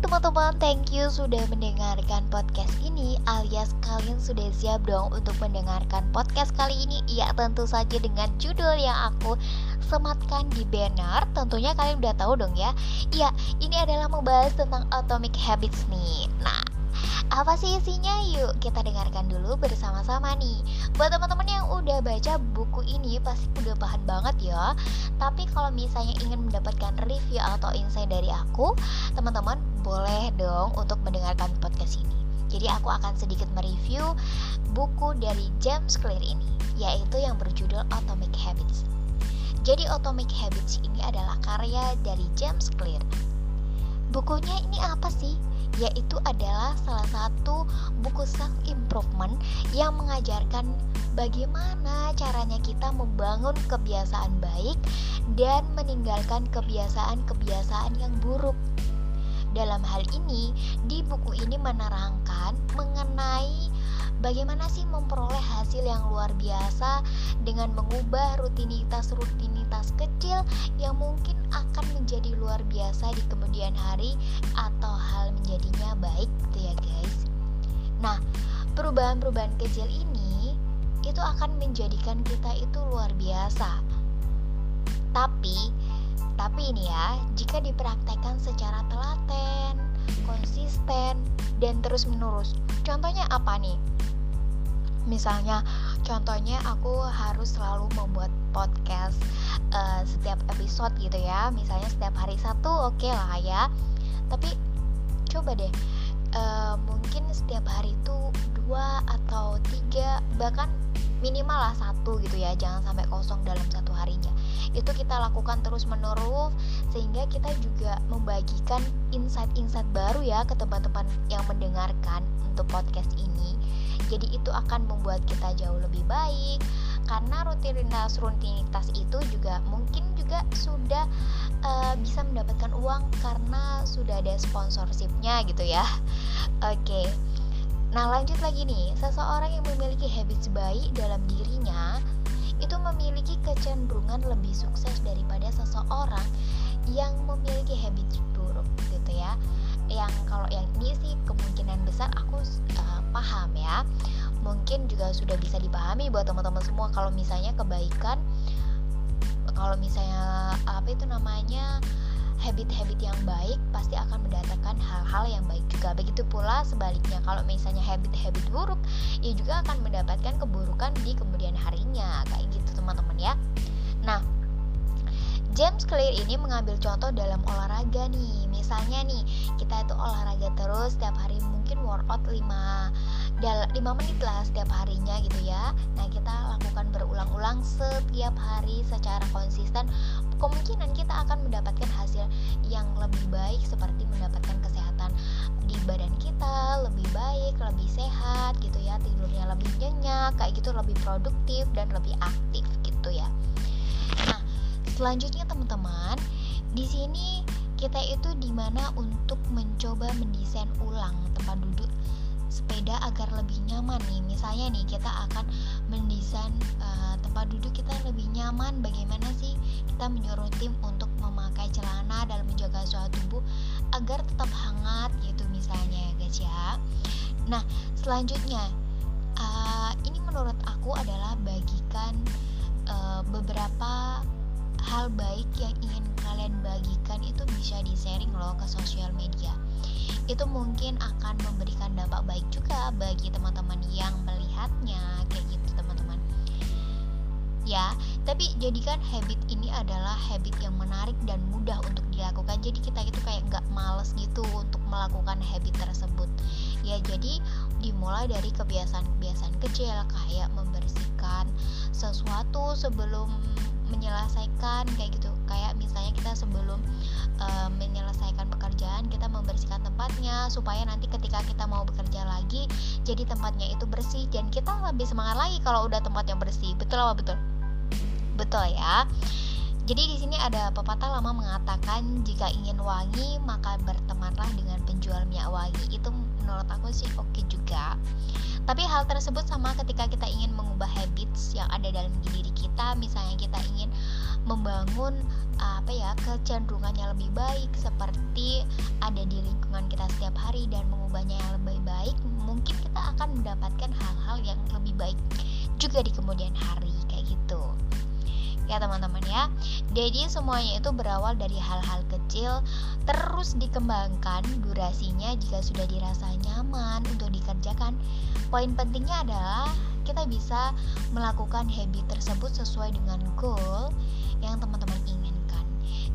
teman-teman, thank you sudah mendengarkan podcast ini alias kalian sudah siap dong untuk mendengarkan podcast kali ini? Ya tentu saja dengan judul yang aku sematkan di banner. Tentunya kalian udah tahu dong ya. Ya, ini adalah membahas tentang Atomic Habits nih. Nah, apa sih isinya? Yuk kita dengarkan dulu bersama-sama nih. Buat teman-teman yang udah baca buku ini pasti udah paham banget ya. Tapi kalau misalnya ingin mendapatkan review atau insight dari aku Teman-teman boleh dong untuk mendengarkan podcast ini. Jadi aku akan sedikit mereview buku dari James Clear ini Yaitu yang berjudul Atomic Habits. Jadi Atomic Habits ini adalah karya dari James Clear. Bukunya ini apa sih? Yaitu adalah salah satu buku self improvement yang mengajarkan bagaimana caranya kita membangun kebiasaan baik dan meninggalkan kebiasaan-kebiasaan yang buruk. Dalam hal ini, di buku ini menerangkan mengenai bagaimana sih memperoleh hasil yang luar biasa dengan mengubah rutinitas-rutinitas kecil yang mungkin akan menjadi luar biasa di kemudian hari atau hal menjadinya baik gitu ya guys. Nah, perubahan-perubahan kecil ini itu akan menjadikan kita itu luar biasa. Tapi tapi ini ya, jika dipraktekkan secara telaten, konsisten, dan terus menerus. Contohnya apa nih? Misalnya, contohnya aku harus selalu membuat podcast uh, setiap episode gitu ya. Misalnya setiap hari satu, oke okay lah ya. Tapi coba deh, uh, mungkin setiap hari itu dua atau tiga, bahkan minimal lah satu gitu ya. Jangan sampai kosong dalam satu harinya. Itu kita lakukan terus menerus sehingga kita juga membagikan insight-insight baru ya ke teman-teman yang mendengarkan untuk podcast ini. Jadi itu akan membuat kita jauh lebih baik karena rutinitas rutinitas itu juga mungkin juga sudah uh, bisa mendapatkan uang karena sudah ada sponsorshipnya gitu ya. Oke. Okay. Nah lanjut lagi nih, seseorang yang memiliki habits baik dalam dirinya itu memiliki kecenderungan lebih sukses daripada seseorang yang memiliki habits buruk gitu ya. Yang kalau yang ini sih kemungkinan besar aku uh, paham ya. Mungkin juga sudah bisa dipahami buat teman-teman semua. Kalau misalnya kebaikan kalau misalnya apa itu namanya habit-habit yang baik pasti akan mendatangkan hal-hal yang baik juga. Begitu pula sebaliknya kalau misalnya habit-habit buruk ya juga akan mendapatkan keburukan di kemudian harinya. Kayak gitu teman-teman ya. Nah James Clear ini mengambil contoh dalam olahraga nih. Misalnya nih kita itu olahraga terus setiap hari mungkin workout 5 5 menit lah setiap harinya gitu ya. Nah kita lakukan berulang-ulang setiap hari secara konsisten kemungkinan kita akan mendapatkan hasil yang lebih baik seperti mendapatkan kesehatan di badan kita lebih baik lebih sehat gitu ya tidurnya lebih nyenyak kayak gitu lebih produktif dan lebih aktif gitu ya. Nah selanjutnya teman-teman di sini kita itu di mana untuk mencoba mendesain ulang tempat duduk sepeda agar lebih nyaman nih. Misalnya nih kita akan mendesain uh, tempat duduk kita lebih nyaman. Bagaimana sih kita menyuruh tim untuk memakai celana dalam menjaga suhu tubuh agar tetap hangat gitu misalnya ya guys ya. Nah selanjutnya uh, ini menurut aku adalah bagikan uh, beberapa hal baik yang ingin kalian bagikan itu bisa di sharing loh ke sosial media itu mungkin akan memberikan dampak baik juga bagi teman-teman yang melihatnya kayak gitu teman-teman. Ya tapi jadikan habit ini adalah habit yang menarik dan mudah untuk dilakukan. Jadi kita itu kayak nggak males gitu untuk melakukan habit tersebut. Ya jadi dimulai dari kebiasaan-kebiasaan kecil kayak membersihkan sesuatu sebelum menyelesaikan kayak gitu. Kayak misalnya kita sebelum uh, menyelesaikan pekerjaan kita membersihkan tempatnya supaya nanti ketika kita mau bekerja lagi jadi tempatnya itu bersih dan kita lebih semangat lagi kalau udah tempatnya bersih. Betul apa betul? Betul ya. Jadi di sini ada pepatah lama mengatakan jika ingin wangi maka bertemanlah dengan penjual minyak wangi. Itu menurut aku sih oke okay juga. Tapi hal tersebut sama ketika kita ingin mengubah habits yang ada dalam diri kita misalnya kita ingin membangun apa ya kecenderungannya lebih baik seperti ada di lingkungan kita setiap hari dan mengubahnya yang lebih baik mungkin kita akan mendapatkan hal-hal yang lebih baik juga di kemudian hari kayak gitu. Ya teman-teman ya. Jadi semuanya itu berawal dari hal-hal kecil terus dikembangkan durasinya jika sudah dirasa nyaman untuk dikerjakan. Poin pentingnya adalah kita bisa melakukan habit tersebut sesuai dengan goal yang teman-teman inginkan.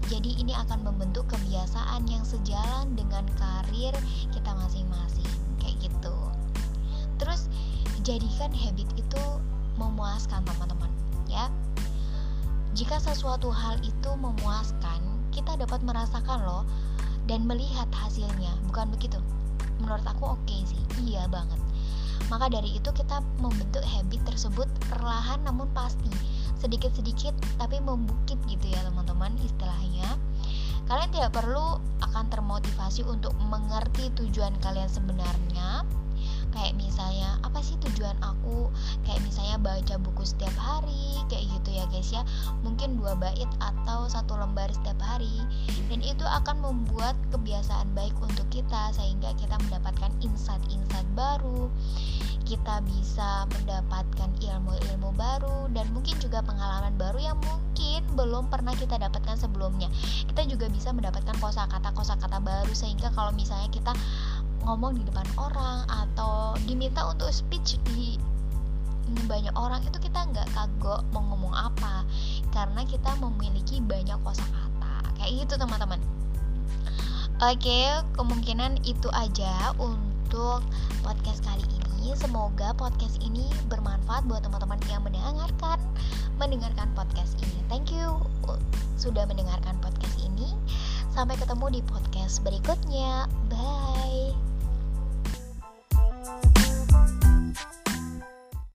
Jadi ini akan membentuk kebiasaan yang sejalan dengan karir kita masing-masing kayak gitu. Terus jadikan habit itu memuaskan teman-teman ya. Jika sesuatu hal itu memuaskan, kita dapat merasakan loh dan melihat hasilnya, bukan begitu? Menurut aku oke okay sih, iya banget. Maka dari itu kita membentuk habit tersebut perlahan namun pasti, sedikit-sedikit tapi membukit gitu ya teman-teman istilahnya. Kalian tidak perlu akan termotivasi untuk mengerti tujuan kalian sebenarnya, kayak misalnya apa sih tujuan aku? Kayak misalnya baca buku setiap hari kayak gitu ya guys ya. Mungkin dua bait atau satu lembar setiap hari itu akan membuat kebiasaan baik untuk kita sehingga kita mendapatkan insight-insight baru kita bisa mendapatkan ilmu-ilmu baru dan mungkin juga pengalaman baru yang mungkin belum pernah kita dapatkan sebelumnya. Kita juga bisa mendapatkan kosakata kosakata baru sehingga kalau misalnya kita ngomong di depan orang atau diminta untuk speech di banyak orang itu kita nggak kagok mau ngomong apa karena kita memiliki banyak kosakata kayak gitu teman-teman. Oke kemungkinan itu aja untuk podcast kali ini. Semoga podcast ini bermanfaat buat teman-teman yang mendengarkan mendengarkan podcast ini. Thank you sudah mendengarkan podcast ini. Sampai ketemu di podcast berikutnya. Bye